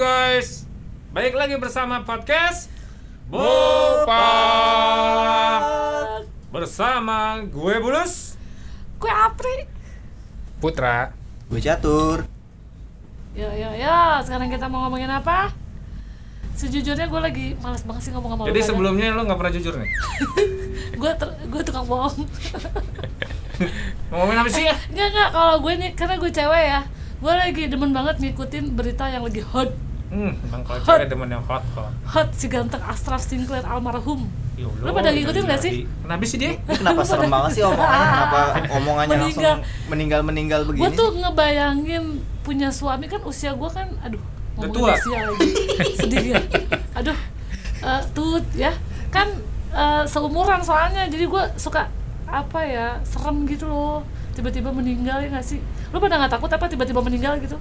Guys, balik lagi bersama podcast Bopak bersama gue Bulus. Gue Apri. Putra. Gue catur. Yo yo yo, sekarang kita mau ngomongin apa? Sejujurnya gue lagi males banget sih ngomong sama Jadi sebelumnya lo nggak pernah jujur nih. gue gue tukang bohong. Ngomongin apa sih ya? Enggak enggak kalau gue nih karena gue cewek ya. Gue lagi demen banget ngikutin berita yang lagi hot Hmm, emang kalau Hot. cewek demen yang hot hot. hot si ganteng Ashraf Sinclair almarhum. Ya Allah, Lo pada ngikutin nggak sih? Kenapa sih dia? Ini kenapa serem banget sih omongannya? Kenapa omongannya Meninggal. langsung meninggal-meninggal Gue begini? tuh ngebayangin punya suami kan usia gue kan, aduh ngomongin tua. usia lagi sedih ya. Aduh, eh, tut ya kan eh, seumuran soalnya jadi gue suka apa ya serem gitu loh tiba-tiba meninggal ya nggak sih? Lo pada nggak takut apa tiba-tiba meninggal gitu?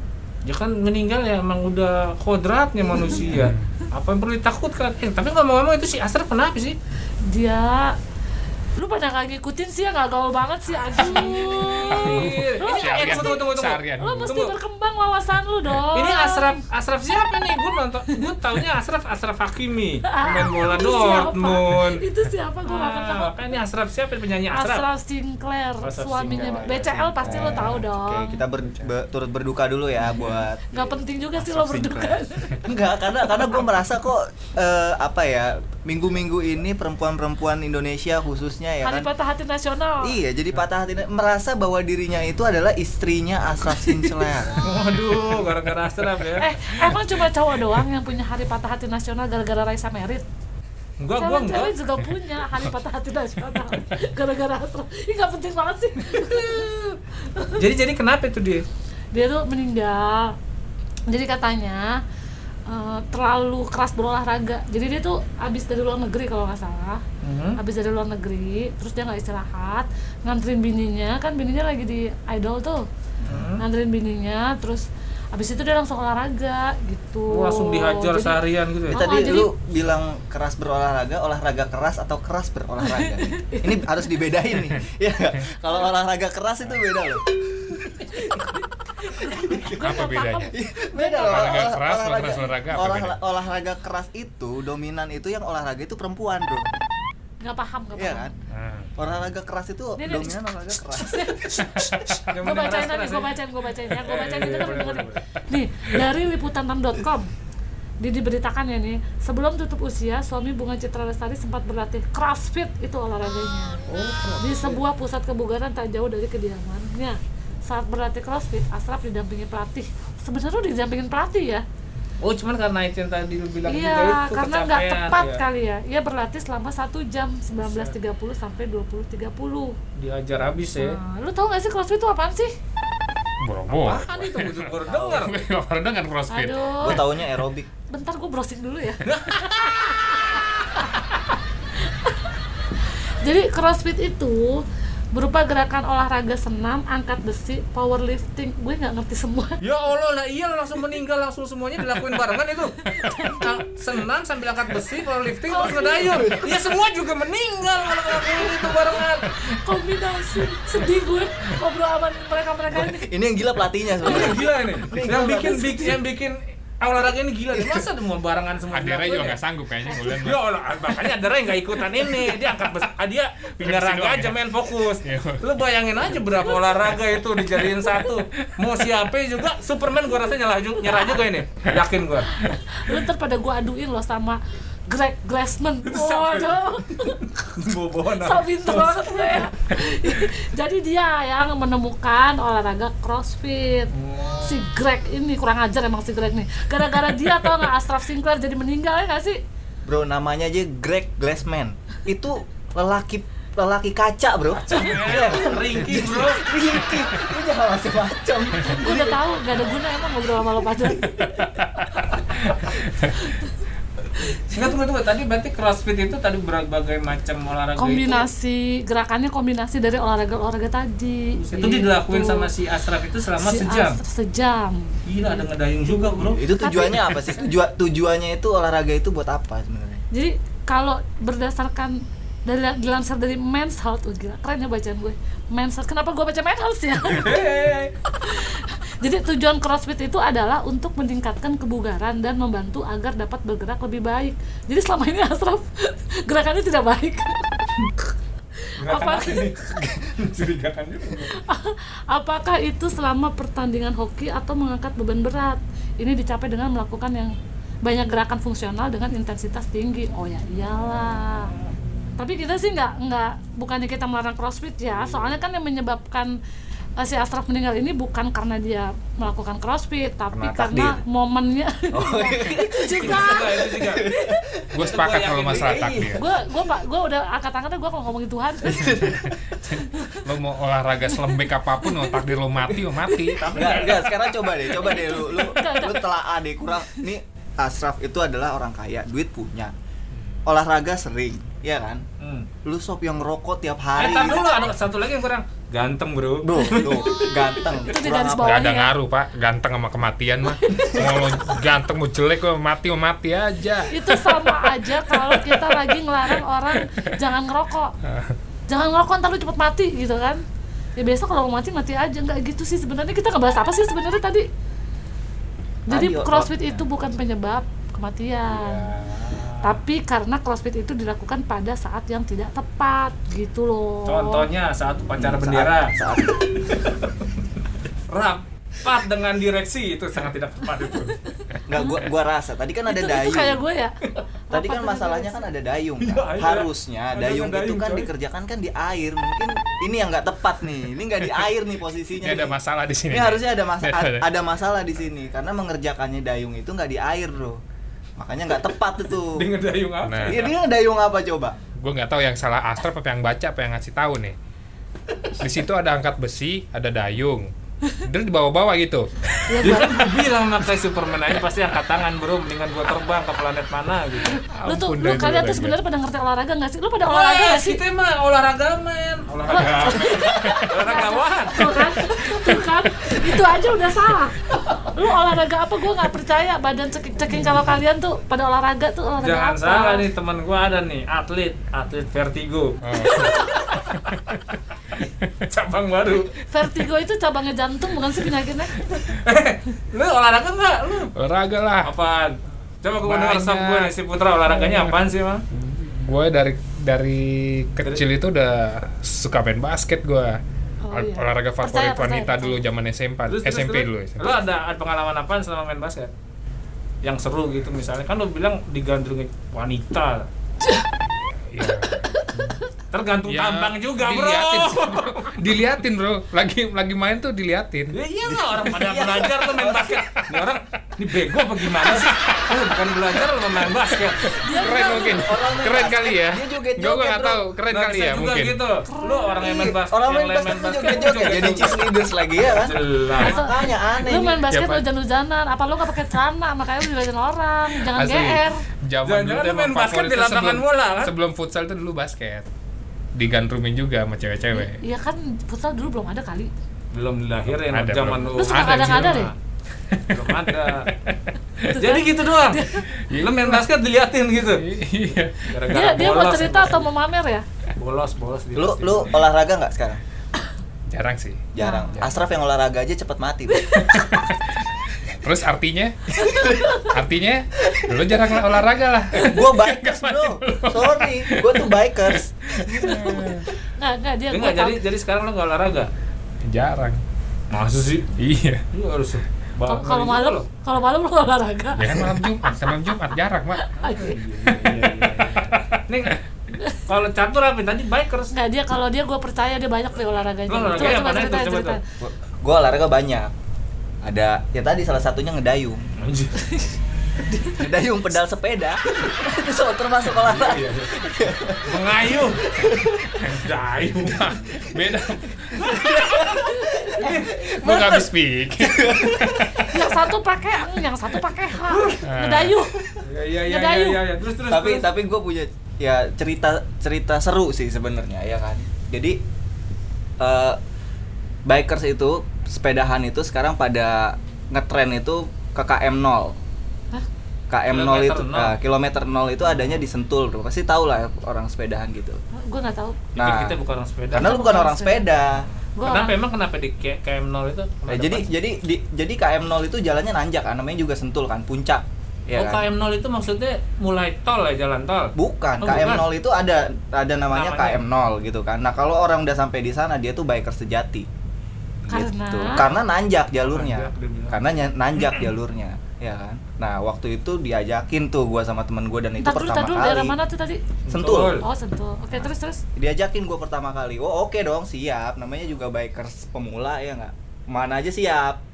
Ya kan meninggal ya emang udah kodratnya manusia. Apa yang perlu ditakutkan? Eh, tapi ngomong-ngomong itu si Asraf kenapa sih? Dia lu pada nggak ngikutin sih ya nggak gaul banget sih aduh Ini Lu- eh, Seharian. tunggu tunggu tunggu. Seharian. lo mesti Tunggu. berkembang wawasan lu dong Ini Asraf Asraf siapa nih? Gue nonton, gue taunya Asraf Asraf Hakimi, pemain bola itu siapa? Dortmund. itu siapa gue kenal Ah, kan ini Asraf siapa penyanyi Asraf? Ashraf Sinclair, suaminya. BCL pasti lo tahu Oke, dong. kita ber- be- turut berduka dulu ya buat Gak penting juga sih lo berduka. Enggak, karena karena gue merasa kok eh, apa ya minggu-minggu ini perempuan-perempuan Indonesia khususnya ya Hari kan patah hati nasional. Iya, jadi patah hati merasa bahwa dirinya itu adalah istrinya Ashraf Sinclair. Waduh, gara-gara Asraf ya. Eh, emang cuma cowok doang yang punya hari patah hati nasional gara-gara Raisa Merit? Enggak, gua enggak. Juga punya hari patah hati nasional gara-gara Ashraf. Ini gak penting banget sih. Jadi jadi kenapa itu dia? Dia tuh meninggal. Jadi katanya eh, terlalu keras berolahraga. Jadi dia tuh abis dari luar negeri kalau nggak salah. Hmm. habis dari luar negeri terus dia nggak istirahat nganterin bininya kan bininya lagi di idol tuh Hmm. nganterin bininya terus habis itu dia langsung olahraga gitu langsung dihajar Jadi- seharian gitu ya. Oh, tadi jadi- lu bilang keras berolahraga, olahraga keras atau keras berolahraga. Ini harus dibedain nih. Ya? Kalau olahraga keras itu beda loh. Gua Apa bedanya? paham. Beda loh. Olahraga Olah- keras, olahraga apa olah- bedanya? olahraga keras itu dominan itu yang olahraga itu perempuan, Bro. nggak paham nggak Iya paham kan? Nah, Olahraga keras itu ini- dominan olahraga keras. gue bacain nanti gue bacain gue bacain ya gue bacain itu Iya, kan boleh, dengerin. nih dari liputan6.com di diberitakan ya nih sebelum tutup usia suami bunga citra lestari sempat berlatih crossfit itu olahraganya di sebuah pusat kebugaran tak jauh dari kediamannya saat berlatih crossfit Asraf didampingi pelatih sebenarnya didampingin pelatih ya Oh, cuman karena itu yang tadi lu bilang iya itu karena nggak tepat ya. kali ya ia berlatih selama satu jam 19.30 sampai 20.30 Diajar habis ya. nah, lu tau gak sih crossfit itu apaan sih boro-boro. Apaan itu? Gue baru denger. Crossfit. aduh Gue taunya aerobik. bentar gue browsing dulu ya jadi crossfit itu berupa gerakan olahraga senam, angkat besi, powerlifting. Gue nggak ngerti semua. Ya Allah, lah iya lo langsung meninggal langsung semuanya dilakuin barengan itu. Nah, senam sambil angkat besi, powerlifting terus ngedayung. Ya semua juga meninggal kalau ngelakuin itu barengan. Kombinasi sedih gue ngobrol sama mereka mereka ini. Ini yang gila pelatihnya Ini sebenarnya. gila ini. Yang bikin big yang bikin olahraga ini gila. Masa ada mau barengan semua? Adera juga ya? nggak sanggup kayaknya gue lihat. Ya Allah, makanya ada yang nggak ikutan ini. Dia angkat besi. Ah, dia pindah raga doang aja ya? main fokus. Iya. Lu bayangin aja berapa olahraga itu dijadiin satu. Mau siapa juga Superman gua rasa nyerah juga, nyerah juga ini. Yakin gua. Lu ntar pada gue aduin loh sama Greg Glassman. Waduh. Pinter banget gue ya. Jadi dia yang menemukan olahraga crossfit. Si Greg ini kurang ajar emang si Greg nih. Gara-gara dia tau nggak Ashraf Sinclair jadi meninggal ya nggak sih? Bro, namanya aja Greg Glassman. Itu lelaki lelaki kaca, Bro. Ringki bro. Ringki. Lu jangan macam-macam. Gue udah tahu gak ada guna emang ngobrol sama lo pada. Singkat tunggu tunggu tadi berarti crossfit itu tadi berbagai macam olahraga Kombinasi gerakannya kombinasi dari olahraga-olahraga tadi. itu. Itu dilakuin Gitu. sama si Asraf itu selama Si sejam. Asr- sejam. Gila ada ngedayung juga bro. Itu tujuannya apa sih? Tujua, tujuannya itu olahraga itu buat apa sebenarnya? Jadi kalau berdasarkan dari dilansir dari Men's Health, oh, gila keren ya bacaan gue. Men's Health. Kenapa gue baca Men's Health ya? Jadi tujuan CrossFit itu adalah untuk meningkatkan kebugaran dan membantu agar dapat bergerak lebih baik. Jadi selama ini Asraf gerakannya tidak baik. Apa- Mencurigakan juga. Apakah itu selama pertandingan hoki atau mengangkat beban berat? Ini dicapai dengan melakukan yang banyak gerakan fungsional dengan intensitas tinggi. Oh ya iyalah. Tapi kita sih nggak nggak bukannya kita melarang CrossFit ya. Soalnya kan yang menyebabkan eh, si Asraf meninggal ini bukan karena dia melakukan CrossFit, tapi Karena karena takdir. momennya Oh, juga. Enggak, itu juga. Gue sepakat kalau masalah takdir. gue gue pak gue udah angkat-angkatnya gue kalau ngomongin Tuhan. Lo mau olahraga selembek apa pun, mau takdir lo mati, lo mati. Tapi Enggak, enggak, sekarang coba deh, coba deh lu lu lu telah deh kurang. Nih Asraf itu adalah orang kaya, duit punya. Olahraga sering, ya kan? Hmm. Lu sop yang ngerokok tiap Eh, hari. tar dulu ada satu lagi yang kurang. Ganteng, Bro. Bro, tuh, ganteng. Itu di garis apa? bawah. Gak ada ya. ngaruh pak, ganteng sama kematian mah. Mau ganteng mau jelek lo mati mau mati aja. itu sama aja kalau kita lagi ngelarang orang jangan ngerokok jangan ngerokok ntar lu cepet mati gitu kan ya biasa kalau mau mati mati aja nggak gitu sih sebenarnya kita ngebahas apa sih sebenarnya tadi jadi crossfit itu bukan penyebab kematian tapi karena crossfit itu dilakukan pada saat yang tidak tepat gitu loh Contohnya saat upacara Saat- bendera. Saat, Rapat dengan direksi itu sangat tidak tepat itu. Enggak, gua gua rasa tadi kan ada itu, itu dayung. kayak gue ya Tadi kan masalahnya kan ada dayung kan? iya. Harusnya Ada dayung, dayung, itu kan coy. dikerjakan kan di air. Mungkin ini yang nggak tepat nih. Ini nggak di air nih posisinya. Ini ada nih. masalah di sini. Ini harusnya ada masalah Ada. ada masalah di sini karena mengerjakannya dayung itu nggak di air, Bro. Makanya nggak tepat itu. Dengan dayung apa? Nah. Iya, dia dayung apa coba? Gue nggak tahu yang salah Astra apa yang baca apa yang ngasih tahu nih. Di situ ada angkat besi, ada dayung. Dan di bawah-bawah gitu. ya, Dia kan gua bilang makanya Superman aja pasti angkat tangan bro, mendingan gua terbang ke planet mana gitu. lu tuh lu kalian itu tuh sebenarnya pada ngerti olahraga nggak sih lu pada olahraga Wah, nggak sih kita mah olahraga men. olahraga. Olahragawan. tuh kan tuh kan itu aja udah salah lu olahraga apa gue nggak percaya badan ceking ceking kalau kalian tuh pada olahraga tuh olahraga Jangan apa salah nih teman gua ada nih atlet, atlet vertigo. Oh. Cabang baru. vertigo itu cabangnya jantung bukan sih penyakitnya lu olahraga nggak lu? Olahraga lah. Apaan? Coba gua denger Banyak. resep gua nih si Putra olahraganya apaan sih, Mang? Gue dari dari kecil itu udah suka main basket gue. Oh, iya. Olahraga favorit percaya, wanita percaya. dulu zaman SMP, Terus, terus, SMP terus. dulu. SMP. Lu ada, ada pengalaman apaan selama main basket? Yang seru gitu misalnya. Kan lu bilang digandrungi wanita. Iya. Tergantung Ya, tampang juga, Bro. diliatin sih, bro. Diliatin bro, lagi lagi main tuh diliatin. Ya iya lah orang pada belajar tuh main basket. Ini orang ini bego apa gimana sih? Oh, bukan belajar lo main basket. Keren mungkin, Orang main keren basket, kali ya. dia Gue nggak bro. tahu, keren Nggak kali ya juga mungkin. gitu. Lu orang yang main basket, Orang yang main basket main tuh basket joget-joget jadi cheerleaders lagi ya kan? Jelas. Makanya aneh. lu nih. main basket hujan-hujanan apa lu nggak pakai celana makanya lu diliatin orang jangan Asli. gr Zaman Jangan-jangan tuh main basket di lapangan sebelum- bola, kan? Sebelum futsal tuh dulu basket. Digantrumin juga sama cewek-cewek. Iya kan futsal dulu belum ada kali Belum dilahirin Ada, zaman belum. lu. Lu suka Ada, deh Belum ada. Jadi gitu doang. Lu main basket diliatin gitu. Iya. Gara-gara dia dia mau cerita atau mau mamer ya bolos bolos di Lu lu olahraga nggak sekarang? Jarang sih. Jarang. Jarang. Asraf yang olahraga aja cepet mati. Terus artinya? artinya lu jarang olahraga lah. gua bikers bro. Sorry, gua tuh bikers. nggak nggak dia Lu gua nggak tahu. jadi jadi sekarang lu nggak olahraga. Jarang. Masa sih? Iya. Lu harus Kalau- kalau malam kalau malam lu olahraga Ya kan malam Jumat, sama malam Jumat jarang, Mak. Iya, Nih kalau catur apa tadi bikers? nggak dia kalau dia gue percaya dia banyak deh olahraganya olahraga Coba, yang coba mana itu? ceritain, Coba gua olahraga banyak. Ada ya tadi salah satunya ngedayung. Anjir. Ngedayung pedal sepeda. Itu so, termasuk olahraga. Mengayuh. Dayung. Beda. Gua nggak habis pikir. yang satu pakai eng, yang satu pakai h ngedayuh Iya iya iya Ngedayu. iya iya. Terus terus tapi terus. tapi gue punya ya cerita cerita seru sih sebenarnya ya kan jadi eh, bikers itu sepedahan itu sekarang pada ngetren itu ke KM 0 Hah? KM 0 Kilometer itu nol. nah, kilometer 0 itu adanya di Sentul bro. pasti tahu lah orang sepedahan gitu gue nggak tahu Nah, Nah. kita bukan orang sepeda. karena lu bukan orang sepeda Gua Kenapa orang- emang kenapa di K- KM0 itu? Eh, kenapa jadi pas? jadi di, jadi KM0 itu jalannya nanjak kan namanya juga sentul kan puncak ya oh, kan KM0 itu maksudnya mulai tol ya jalan tol. bukan Oh, KM0 bukan. itu ada ada namanya, Namanya. KM0 gitu kan nah kalau orang udah sampai di sana dia tuh biker sejati Karena? gitu. karena nanjak jalurnya. Nanjak, karena nanjak jalurnya ya kan? Nah waktu itu diajakin tuh gua sama temen gua dan itu pertama dulu, kali. daerah mana tuh tadi? sentul. Oh, sentul. Oke, terus terus. diajakin gua pertama kali. Oh oke dong siap. Namanya juga bikers pemula ya nggak? Mana aja siap.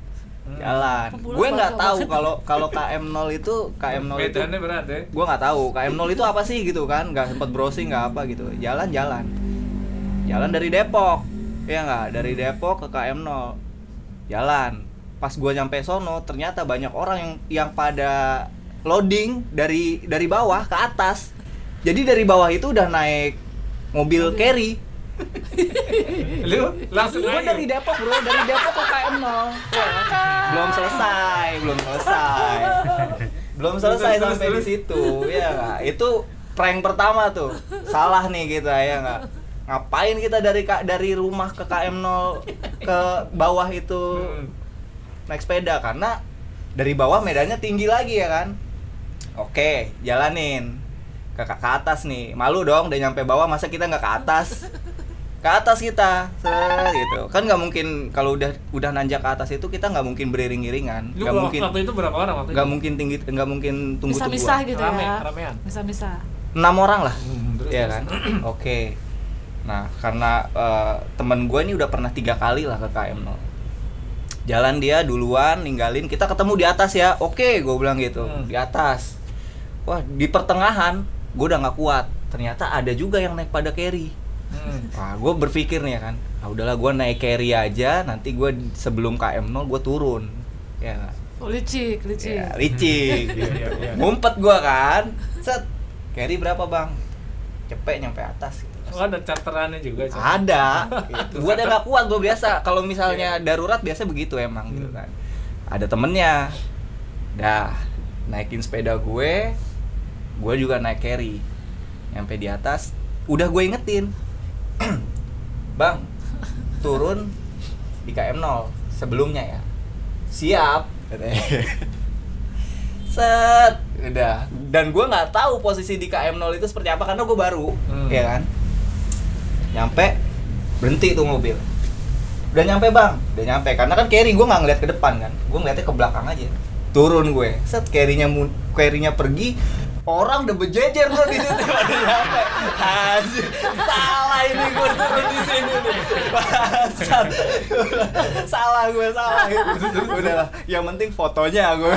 Hmm. jalan. Gue nggak bangga tahu kalau kalau KM0 itu KM0 itu Medannya berat ya. gue nggak tahu. KM0 itu apa sih gitu kan? Nggak sempet browsing nggak apa gitu. Jalan jalan. Jalan dari Depok ya nggak? Dari Depok ke KM0 jalan. Pas gue nyampe sono ternyata banyak orang yang yang pada loading dari dari bawah ke atas. Jadi dari bawah itu udah naik mobil carry. Lu langsung gue aja. dari Depok bro. Dari Depok ke KM0 Ya kan? belum selesai belum selesai. Belum selesai sampai di situ ya nggak? Itu prank pertama tuh. Salah nih kita ya nggak ngapain kita dari dari rumah ke KM0 ke bawah itu Hmm. naik sepeda? Karena dari bawah medannya tinggi lagi ya kan? Oke jalanin. Ke, ke ke atas nih. Malu dong udah nyampe bawah masa kita nggak ke atas? Ke atas kita. Set, gitu. Kan nggak mungkin kalau udah udah nanjak ke atas itu kita nggak mungkin beriring-iringan. Nggak mungkin waktu itu berapa orang waktu nggak mungkin tinggi nggak mungkin tunggu tungguan gitu Rame, ya. ramean. Misah-misah. enam orang lah. Hmm, terus, Iya terus. kan? Oke nah karena eh, temen gue ini udah pernah tiga kali lah ke KM0 jalan dia duluan ninggalin kita ketemu di atas ya oke gue bilang gitu Hmm. di atas wah di pertengahan gue udah nggak kuat ternyata ada juga yang naik pada carry Hmm. Wah, gue berpikir nih ya kan, ah udahlah gue naik carry aja, nanti gue sebelum KM0 gue turun, ya? Oh, licik, licik. ya, licik, Iya, iya, iya. ngumpet gue kan, set, carry berapa bang? Cepet nyampe atas. Gitu. Oh, ada charterannya juga. Cak. Ada, gitu. gue udah gak kuat gue biasa. Kalau misalnya darurat biasa begitu emang gitu Hmm. kan. Ada temennya, dah naikin sepeda gue, gue juga naik carry, nyampe di atas, udah gue ingetin, bang, turun di KM 0 sebelumnya ya, siap, set, udah. Dan gue nggak tahu posisi di KM 0 itu seperti apa karena gue baru, Hmm. ya kan nyampe berhenti tuh mobil. Udah nyampe bang? Udah nyampe. Karena kan carry gue nggak ngeliat ke depan kan. Gue ngeliatnya ke belakang aja. Turun gue. Set carry-nya carry-nya pergi orang udah berjejer bro di situ udah nyampe anjir salah ini gue turun di sini nih salah gue salah udah lah yang penting fotonya gue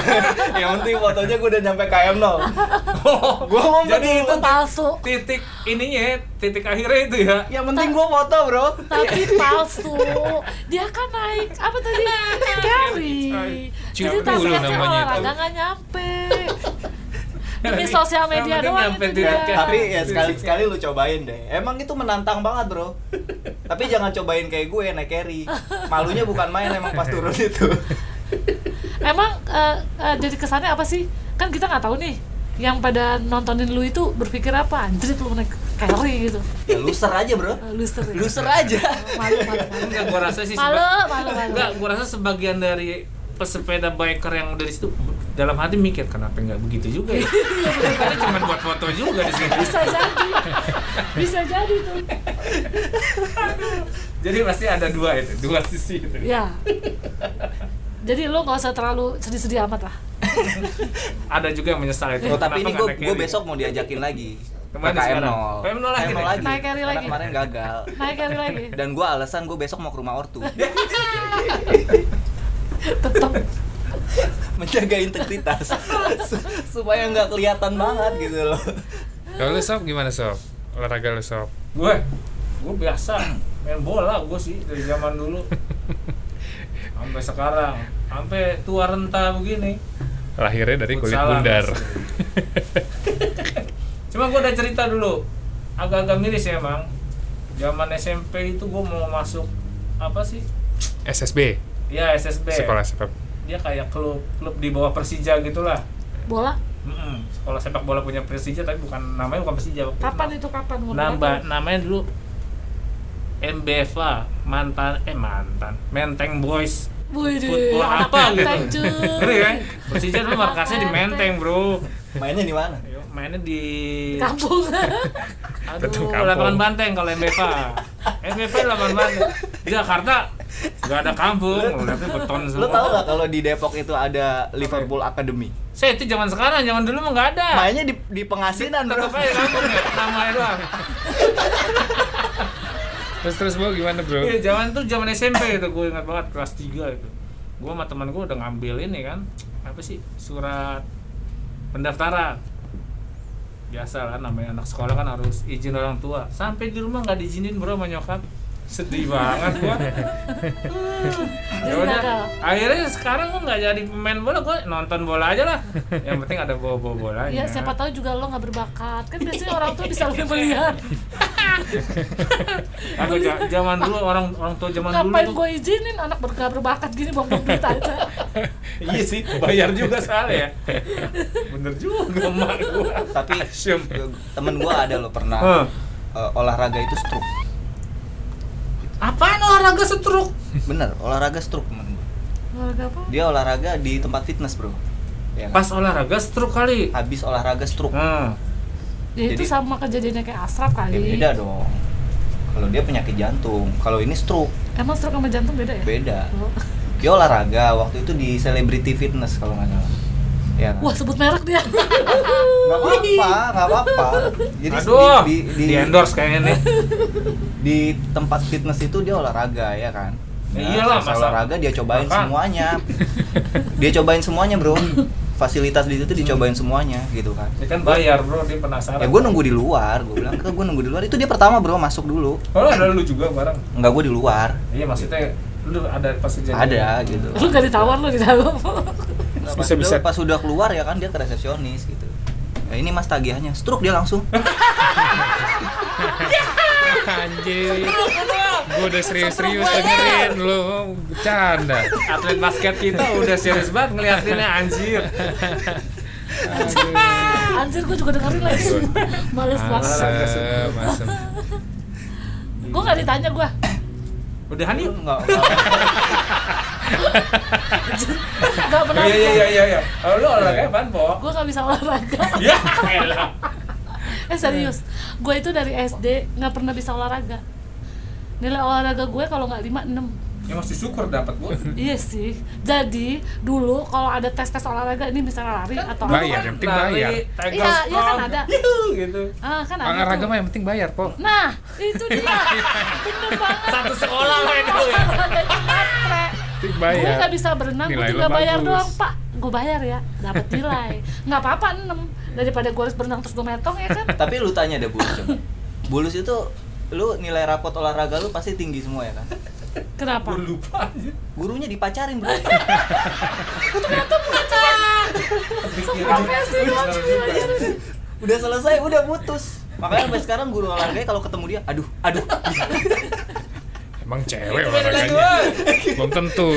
yang penting fotonya gue udah nyampe KM 0 gue mau Jadi itu palsu. titik ininya, titik akhirnya itu ya. yang penting gue foto bro Tapi palsu. Dia kan naik apa tadi? Carry. Jadi tas itu. olahraga nggak nyampe. Demi sosial media doang itu tapi ya sekali sekali lu cobain deh emang itu menantang banget bro tapi jangan cobain kayak gue naik carry malunya bukan main emang pas turun itu Emang eh, eh, jadi kesannya apa sih? Kan kita nggak tahu nih. Yang pada nontonin lu itu berpikir apa? Anjrit lu naik carry gitu. ya loser aja bro Eh, Loser ya. loser aja Malu, malu, malu. Enggak, gua rasa sih Malu, malu, malu. Enggak, gua rasa sebagian dari pesepeda biker yang dari situ dalam hati mikir kenapa nggak begitu juga ya? Karena cuma buat foto juga di sini. Bisa jadi. Bisa jadi tuh. Jadi pasti ada dua itu, dua sisi itu. Ya. Jadi lu nggak usah terlalu sedih-sedih amat lah. Ada juga yang menyesal itu. oh, tapi ini gue besok mau diajakin lagi Ke mana ke KM? 0 KM 0 lagi nih? Naik carry Karena lagi. kemarin gagal Naik carry lagi. dan gue alasan gue besok mau ke rumah ortu Tetap. menjaga integritas Su- supaya nggak kelihatan banget gitu loh Kalau lu sob gimana sob? Olahraga lu sob? Gue, gue biasa main bola gue sih dari zaman dulu sampai sekarang, sampai tua renta begini. Lahirnya dari kulit bundar. Cuma gue udah cerita dulu, agak-agak miris ya emang. Zaman SMP itu gue mau masuk apa sih? SSB, Ya SSB. sekolah sepak. Dia kayak klub klub di bawah Persija gitulah. Bola. Mm-mm. Sekolah sepak bola punya Persija tapi bukan namanya bukan Persija. waktu. Kapan itu kapan? Nambah namanya dulu MBFA mantan eh mantan Menteng Boys Football anak apa gitu? Ngeri kan? Persija dulu markasnya di Menteng bro Mainnya di mana? Mainnya di Kampung. Aduh, lapangan Banteng kalau MBFA MBFA lapangan Banteng Di Jakarta Gak ada kampung, lihatnya beton Lu semua tau gak kalau di Depok itu ada Liverpool Academy? Saya itu zaman sekarang, zaman dulu mah gak ada Mainnya di, di pengasinan bro Tetep aja kampung ya, namanya doang Terus terus bro gimana bro? Iya, zaman tuh zaman SMP itu gue ingat banget kelas 3 itu. Gue sama teman gue udah ngambil ini kan, apa sih? Surat pendaftaran. Biasa lah namanya anak sekolah kan harus izin orang tua. Sampai di rumah nggak diizinin bro sama nyokap. Sedih banget gua. ya udah. nakal. Akhirnya sekarang gue nggak jadi pemain bola, gue nonton bola aja lah. Yang penting ada bawa-bawa bolanya. Iya, siapa tahu juga lo nggak berbakat. Kan biasanya orang tua bisa lebih melihat. Aku zaman dulu orang orang tua zaman dulu Ngapain gue izinin anak bergak berbakat gini bang duit aja. iya sih bayar juga soalnya ya bener juga emak gua Tapi temen gua ada loh pernah eh, olahraga itu stroke apaan olahraga setruk Bener, olahraga stroke temen Olahraga apa? Dia olahraga di tempat fitness bro ya, kan? pas olahraga stroke kali Habis olahraga stroke hmm. Ya itu Jadi- sama kejadiannya kayak Asraf Ya kali. beda dong Kalau dia penyakit jantung Kalau ini stroke, Emang stroke sama jantung beda ya? beda Oh. Dia olahraga, waktu itu di Celebrity Fitness kalau nggak salah Ya kan? Wah sebut merek dia. Nggak apa-apa, nggak apa-apa. Jadi aduh di, di, di, endorse kayaknya nih. di tempat fitness itu dia olahraga ya kan? Ya iyalah, selesai masa- olahraga dia cobain Makan. semuanya. Dia cobain semuanya bro. Fasilitas di situ dicobain semuanya gitu kan. Dia kan bayar bro dia penasaran. Ya gue nunggu di luar. Gue bilang ke gue nunggu di luar. Itu dia pertama bro masuk dulu. Oh ada lu juga bareng? Enggak gue di luar. Iya maksudnya lu ada pas kejadian? Ada gitu. Lu gak ditawar lu di dalam. Bisa-bisa. udah- pas udah keluar ya kan dia ke resepsionis gitu ya ini mas tagihannya stroke dia langsung Anjir. Gue udah serius-serius dengerin lu bercanda. atlet basket kita udah serius banget ngeliatinnya anjir Anjir gue juga dengerin lagi. Males banget. Gue gak ditanya gue. udahan yuk enggak enggak. Gak pernah. iya iya iya iya iya oh, lu olahraga apaan po Gue gak bisa olahraga. ya elah eh serius, gue itu dari SD nggak pernah bisa olahraga. Nilai olahraga gue kalau nggak 5 6 ya mesti syukur dapat gua Iya sih. Jadi dulu kalau ada tes tes olahraga ini misalnya lari atau apa, Bayar, yang penting bayar. Iya, iya kan ada. gitu ah kan ada. Olahraga mah yang penting bayar, Po. Nah, itu dia. Bener banget. satu sekolah lah itu ya Matre. Penting Gue bayar. nggak bisa berenang, gue tinggal bayar bagus. doang, Pak. Gue bayar ya, dapat nilai. Nggak apa-apa 6 daripada gue harus berenang terus gue metong ya kan. tapi lu tanya deh bulus coba bulus itu lu nilai rapot olahraga lu pasti tinggi semua ya kan Kenapa? gua lupa aja gurunya dipacarin bro Ternyata bukan Seprofesi doang udah selesai udah putus makanya sampai sekarang guru olahraga kalau ketemu dia aduh aduh Emang cewek Itu beda lagi, olahraganya. Belum tentu.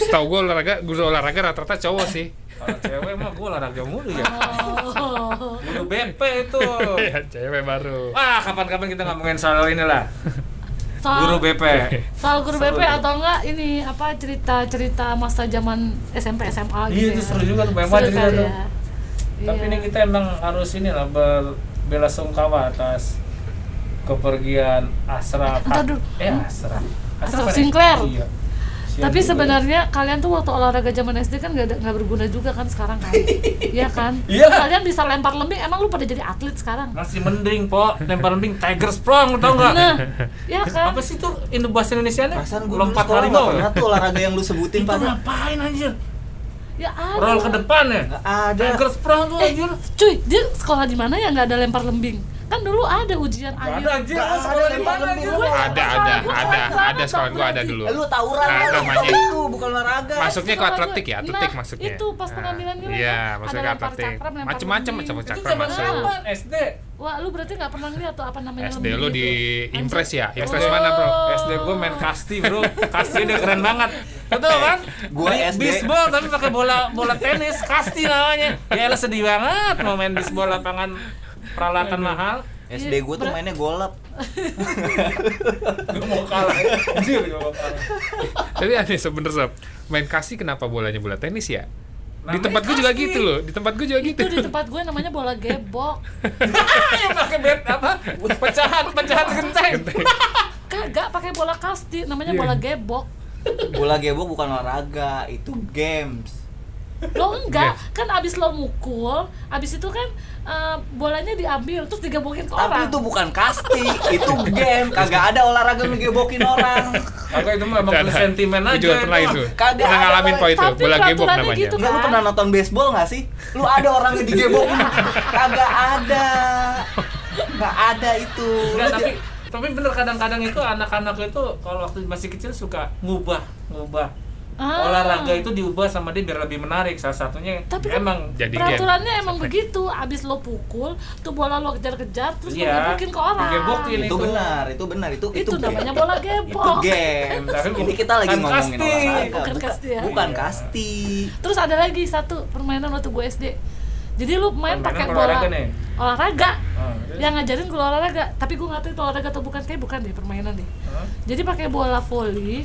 Setahu gue olahraga, guru olahraga rata-rata cowok sih. kalau cewek mah gua olahraga mulu ya Oh. Guru BP itu ya, cewek baru. wah kapan-kapan kita ngomongin soal ini lah Soal, guru BP soal guru BP atau enggak ini apa cerita-cerita masa zaman SMP SMA gitu. iya ya. itu seru juga tuh banyak banget cerita tuh ya. tapi Iya. ini kita emang harus ini lah berbela sungkawa atas kepergian Asraf dulu. eh Asraf Asraf kan Sinclair. iya. Sian Tapi sebenarnya kalian tuh waktu olahraga zaman SD kan gak, ada- nggak berguna juga kan sekarang kan? Iya kan? Iya. Kalian bisa lempar lembing, emang lu pada jadi atlet sekarang? ya. masih mending po lempar lembing Tiger Sprong tau nggak Nah, ya kan? apa sih tuh Indo bahasa Indonesia nya perasaan gue lompat harimau pernah ya? tuh olahraga yang lu sebutin itu pak ngapain anjir Ya ada. roll ke depan ya nggak ada Tiger Sprong tuh Eh, anjir cuy, dia sekolah di mana ya nggak ada lempar lembing? Kan dulu ada ujian Gak akhir. ada anjir ada anjir Ada, ada, ada, ada sekolah gua ada dulu. lu tawuran Nah, lu. namanya- itu bukan olahraga Masuknya ke atletik gua- ya, atletik nah, maksudnya. itu pas Nah, pengambilan nilai Iya, maksudnya ada ke atletik. lembing. macam cakram masuk. SD Wah, lu berarti nggak pernah lihat tuh apa namanya SD lu di Impress ya? Anjir. Impress mana, Bro? SD gue main kasti bro, kasti dia keren banget. Betul kan? Gua SD. Bisbol tapi pakai bola bola tenis, kasti namanya. Ya elah sedih banget mau main bisbol lapangan peralatan mahal. SD gue tuh Ber- mainnya golap Gak mau kalah. Anjir, gak mau kalah. Tapi aneh sebenernya sob. Main kasih kenapa bolanya bola tenis ya? di tempat gue juga gitu loh. Di tempat gue juga gitu. itu di tempat gue namanya bola gebok yang pakai bed apa? Pecahan, pecahan genteng. kagak pakai bola kasti namanya Iya. bola gebok Bola gebok bukan olahraga, itu games. Lo enggak kan abis lo mukul abis itu kan eh, bolanya diambil terus digebokin ke Tapi orang itu bukan kasti, itu game. Kagak ada olahraga ngegebokin orang. Agak itu mah emang Ada. sentimen aja. juga pernah itu. Kagak Pernah ngalamin po itu. Tapi Bola gebok namanya. gitu. Enggak lu pernah nonton baseball gak sih? Lu ada orang yang digebokin? Kagak ada. Nggak ada itu. Enggak, tapi tapi bener kadang-kadang itu anak-anak itu kalau waktu masih kecil suka ngubah ngubah Ah. olahraga itu diubah sama dia biar lebih menarik salah satunya Tapi kan emang Jadi game. peraturannya emang begitu abis lo pukul tuh bola lo kejar-kejar terus lo Iya, gebokin ke orang digebokin. itu itu. benar, itu benar, itu itu, game. namanya bola Itu gebok game. Tapi Ini kita lagi bukan ngomongin kasti. olahraga. Bukan kasti ya. Bukan Iya. kasti. terus ada lagi satu permainan waktu gue SD jadi lu main pakai bola olahraga nih? olahraga Ah, terus? yang ngajarin gue olahraga tapi gue nggak tahu itu olahraga atau bukan kayak bukan deh permainan deh Hah? jadi pakai bola voli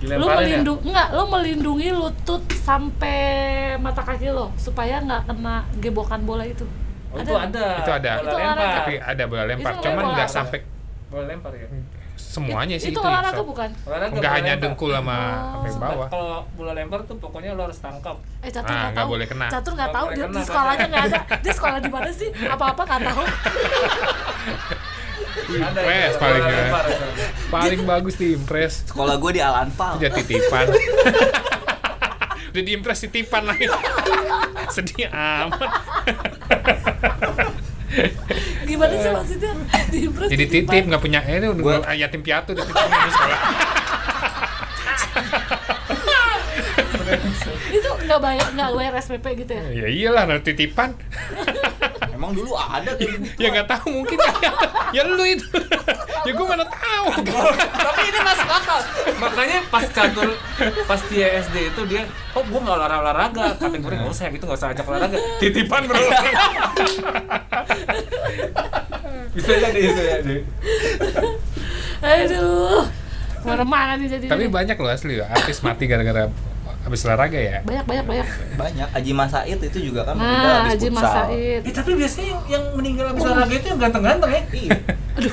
lu Dilemparin ya? melindungi enggak lu melindungi lutut sampai mata kaki lo supaya nggak kena gebokan bola itu Oh, itu ada. Itu ada. Bola Itu lempar. Tapi ada bola lempar. Itu Cuman nggak sampai Bola lempar ya. semuanya sih itu itu. olahraga Sob. bukan Olahraga Nggak hanya lempar. dengkul sama Oh. sampai bawah. Kalau bola lempar tuh pokoknya lo harus tangkap. eh catur Ah, nggak nggak tahu boleh kena. catur nggak tahu dia kena, di sekolahnya nggak ada dia sekolah di mana sih apa apa nggak tahu Ada Impres itu, paling ya. Paling bagus di impres. Sekolah gue di Alanfal. Udah titipan. Udah diimpres titipan lagi. Sedih amat. gimana sih maksudnya diimpres Jadi titipan? titip nggak punya eh ini Gua- udah yatim piatu dititipin di sekolah. itu nggak bayar nggak bayar SPP gitu ya ya iyalah nanti titipan. Emang dulu ada kayak gitu. ya nggak tahu mungkin ya, ya lu itu. ya gue mana tahu. Tapi ini masuk akal. Makanya pas catur pas dia SD itu dia, oh gua nggak olahraga olahraga. Kata gue nggak usah gitu nggak usah ajak olahraga. Titipan bro. bisa jadi bisa jadi. aduh mana mana nih jadi Tapi banyak loh asli artis mati gara-gara habis olahraga ya. banyak banyak banyak Banyak. Aji Masaid itu juga kan meninggal nah habis Haji futsal. Masaid Eh, tapi biasanya yang, yang meninggal habis olahraga itu yang ganteng-ganteng ya. Iya.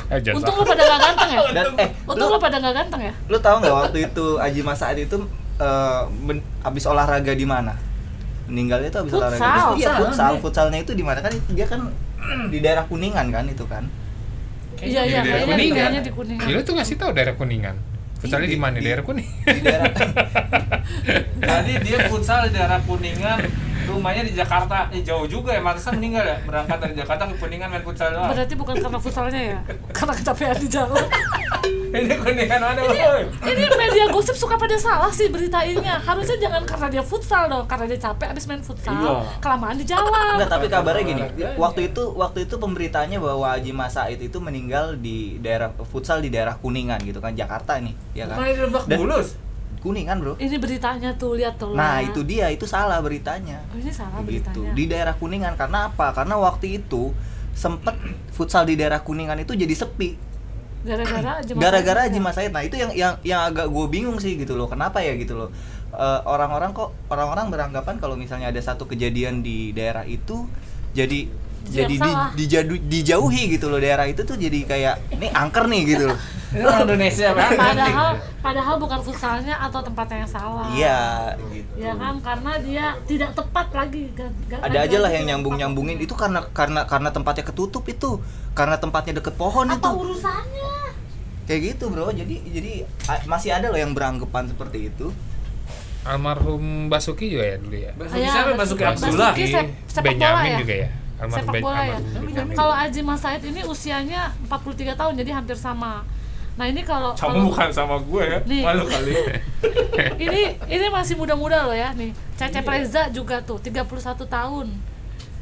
Eh, jangan untung lo pada nggak ganteng ya Dan eh untung lu, lo pada nggak ganteng ya lu tahu nggak waktu itu Aji Masaid itu eh, men- habis olahraga di mana? Meninggalnya itu habis Futsal. olahraga. Iya, Futsal, futsal. iya. Futsalnya itu di mana kan? Dia kan di daerah Kuningan kan itu kan. iya iya daerah kayaknya di kuningan lu tuh ngasih tahu daerah kuningan. Futsalnya Di- di mana? di- Daerah kuning. Di daerah Jadi dia futsal di daerah Kuningan, rumahnya di Jakarta. Eh, jauh juga ya, Marisa meninggal ya. Berangkat dari Jakarta ke Kuningan main futsal doang. berarti bukan karena futsalnya ya karena kecapean di jalan Ini Kuningan mana, boy? ini media gosip suka pada salah sih beritainnya harusnya jangan karena dia futsal dong karena dia capek abis main futsal Iya. kelamaan di jalan Enggak, tapi kabarnya gini. Waktu itu waktu itu pemberitaannya bahwa Haji Masaid itu meninggal di daerah futsal di daerah Kuningan gitu kan Jakarta nih, ya kan? Bukannya di Lebak Dan- Bulus? Kuningan, Bro. ini beritanya tuh lihat tuh Nah, lah. itu dia, itu salah beritanya. oh, ini salah gitu. beritanya Di daerah Kuningan karena apa? Karena waktu itu sempet futsal di daerah Kuningan itu jadi sepi. Gara-gara aja Mas Gara-gara Aji Haji Masaid. Nah, itu yang yang yang agak gue bingung sih gitu loh. Kenapa ya gitu loh. Eh, orang-orang kok orang-orang beranggapan kalau misalnya ada satu kejadian di daerah itu jadi Jadi di, dijadu- dijauhi gitu loh daerah itu tuh jadi kayak ini angker nih gitu loh. Indonesia banget. padahal padahal bukan futsalnya atau tempatnya yang salah Iya gitu. ya kan karena dia tidak tepat lagi Ga- ga- Ada aja lah yang nyambung-nyambungin itu karena karena karena tempatnya ketutup itu. Karena tempatnya deket pohon apa itu. urusannya Kayak gitu, Bro. Jadi jadi a- masih ada loh yang beranggapan seperti itu. Almarhum Basuki juga ya dulu ya. Basuki Iya, siapa? Basuki. Basuki Abdullah. Basuki bola Benyamin ya? juga ya. Almarhum sepak bola ya kalau Aji Masaid ini usianya 43 tahun jadi hampir sama nah ini kalau Kamu kalau- bukan sama gue ya. Nih. Malu kali. ini ini masih muda-muda loh ya nih Cecep Iya. Reza juga tuh 31 tahun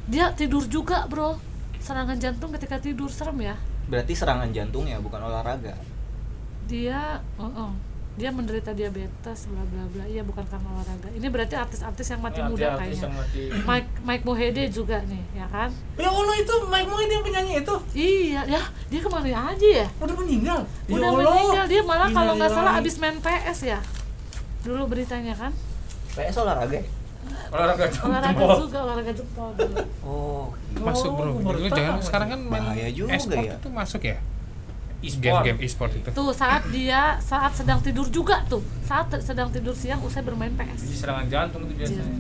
dia tidur juga bro serangan jantung ketika tidur serem ya Berarti serangan jantung ya, bukan olahraga. dia oh, oh. Dia menderita diabetes bla bla bla iya bukan karena olahraga ini berarti artis-artis yang mati Ya, muda artis kayaknya yang mati. Mike Mike Mohede juga nih ya kan Ya Allah itu Mike Mohede yang penyanyi itu iya ya dia ke mana aja ya udah meninggal. Ya udah Allah. meninggal dia malah kalau nggak salah abis main PS ya dulu beritanya kan PS olahraga ya? olahraga jantung. olahraga juga olahraga jempol dulu. Oh, masuk bro Oh, jangan sekarang kan main juga e-sport ya. itu masuk ya E-sport. game-game e-sport itu tuh saat dia saat sedang tidur juga tuh saat sedang tidur siang usai bermain Jadi PS serangan jantung itu biasanya.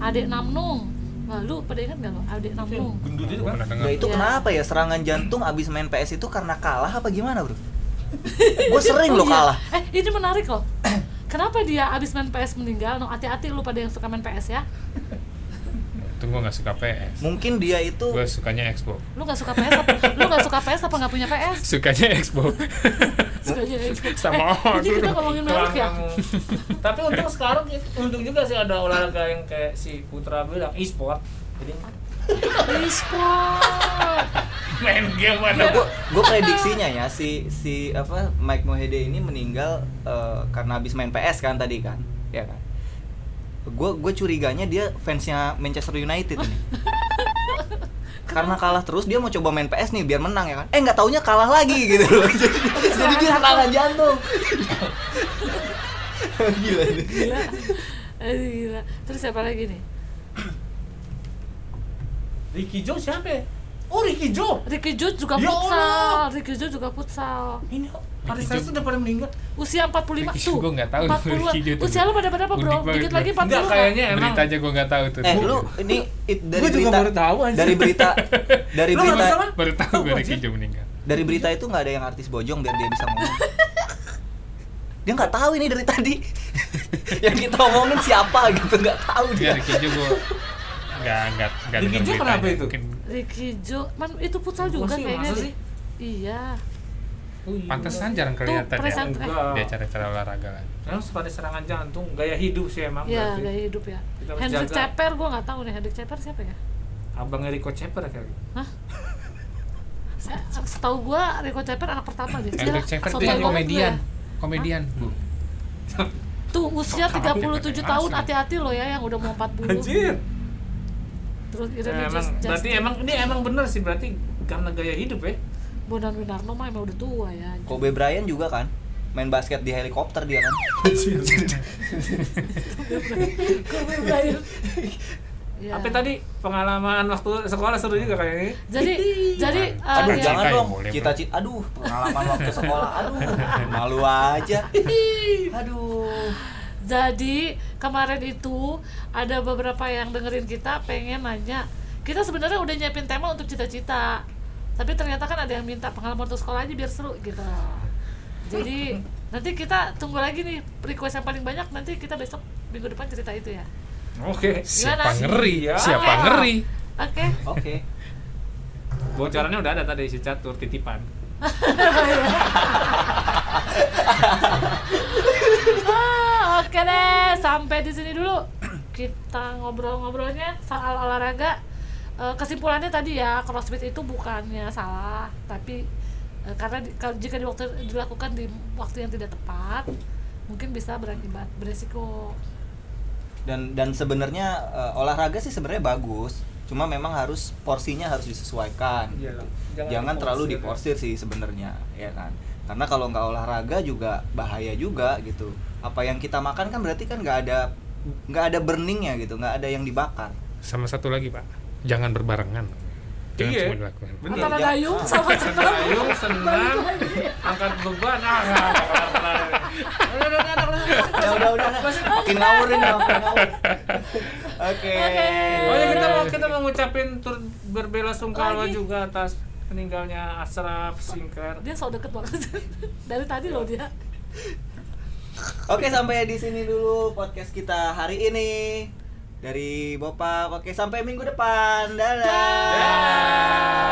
adik Namnung Wah, lu pada ingat gak lo adik yang Namnung gendut itu kan. Nah itu Iya. kenapa ya serangan jantung abis main PS itu karena kalah apa gimana bro? Gue sering Oh loh iya. kalah. eh ini menarik loh kenapa dia abis main PS meninggal no hati-hati lu pada yang suka main PS ya itu gua nggak suka PS Mungkin dia itu gue sukanya Xbox lu nggak suka PS apa lu nggak suka PS apa nggak punya PS sukanya Xbox sukanya Xbox Sama eh, jadi kita ngomongin merek ya. Tapi untung sekarang untung juga sih ada olahraga yang kayak si Putra bilang e-sport. Jadi e-sport main game Nah, ada. gue gue prediksinya ya si si apa Mike Mohede ini meninggal eh, karena habis main PS kan tadi kan, ya kan? Gue gue curiganya dia fansnya Manchester United ini. karena kalah terus dia mau coba main PS nih biar menang ya kan? Eh nggak taunya kalah lagi gitu loh. jadi, jadi dia serangan jantung. Gila ini. gila Aduh, gila terus siapa lagi nih Ricky Joe siapa? ya? Oh Ricky Joe. Ricky Joe juga Ya futsal Allah. Ricky Joe juga futsal Ini kok artis-artis udah pada meninggal. usia 45 Ricky tuh Joe gua nggak tahu 40 Ricky usia lu pada berapa bro? dikit lagi 40 Enggak kayaknya emang. berita aja gue nggak tahu tuh. Eh lu ini it, dari Gua juga berita baru tahu, anjir. dari berita dari Lu berita baru tahu gue gua, Ricky. Joe meninggal. dari berita itu nggak ada yang artis bojong biar dia bisa ngomong. Dia nggak tahu ini dari tadi. Yang kita omongin siapa gitu nggak tahu Enggak dia. Ricky Joe gue nggak nggak nggak Ricky Joe kenapa itu? Ricky Joe man itu futsal juga kayaknya iya Oh, iya. pantesan jarang Tuh, kelihatan ya eh. Enggak. di acara-acara olahraga kan Emang pada serangan jantung, gaya hidup sih emang. ya berarti. gaya hidup ya Kita Hendrik jaga. Ceper gue nggak tahu nih Hendrik Ceper siapa ya Abang Rico Ceper kali. Hah? Setahu gue Rico Ceper anak pertama deh Hendrik Gila, Ceper dia komedian ya. komedian bu Tuh usia 37 tahun hati-hati loh ya yang udah mau 40 Anjir. Terus Ya, Irene emang Just- berarti emang ini emang bener sih berarti karena gaya hidup ya. Bonan Winarno mah emang udah tua ya Kobe Bryant juga kan main basket di helikopter dia kan. Kobe Bryant. Ya. Apa tadi pengalaman waktu sekolah seru juga kayaknya. Jadi jadi uh, aduh ya, jangan Cita ya, dong Bro. cita aduh pengalaman waktu sekolah aduh malu aja. Aduh. Jadi kemarin itu ada beberapa yang dengerin kita pengen nanya kita sebenarnya udah nyiapin tema untuk cita-cita tapi ternyata kan ada yang minta pengalaman waktu sekolah aja biar seru gitu jadi nanti kita tunggu lagi nih request yang paling banyak nanti kita besok minggu depan cerita itu ya Oke. siapa Gimana? ngeri Iya. siapa Oke. ngeri oke oke Bocorannya udah ada tadi si catur titipan. Ah, oke deh sampai di sini dulu kita ngobrol-ngobrolnya soal olahraga Eh, kesimpulannya tadi ya crossfit itu bukannya salah tapi eh, karena di- kalau jika di waktu dilakukan di waktu yang tidak tepat mungkin bisa berakibat beresiko. Dan dan sebenarnya eh, olahraga sih sebenarnya bagus cuma memang harus porsinya harus disesuaikan Iyalah, jangan, jangan terlalu diforsir. diporsir sih sebenarnya ya kan? Karena kalau nggak olahraga juga bahaya juga gitu. Apa yang kita makan kan berarti kan nggak ada nggak ada burningnya gitu nggak ada yang dibakar. Sama satu lagi pak jangan berbarengan. Jangan Iya. semua dilakukan. Bener. antara jangan- dayung sama senam Dayung senam, angkat beban, ah. Udah, udah, udah, udah. ya udah udah. Udah. makin ngawur ini makin ngawur oke. Oh ya kita mau kita mau ngucapin tur berbela sungkawa juga atas meninggalnya Ashraf Sinclair. dia so deket banget. Dari tadi loh dia. Oke sampai di sini dulu podcast kita hari ini dari Bopak. Oke sampai minggu depan. Dadah. Dah.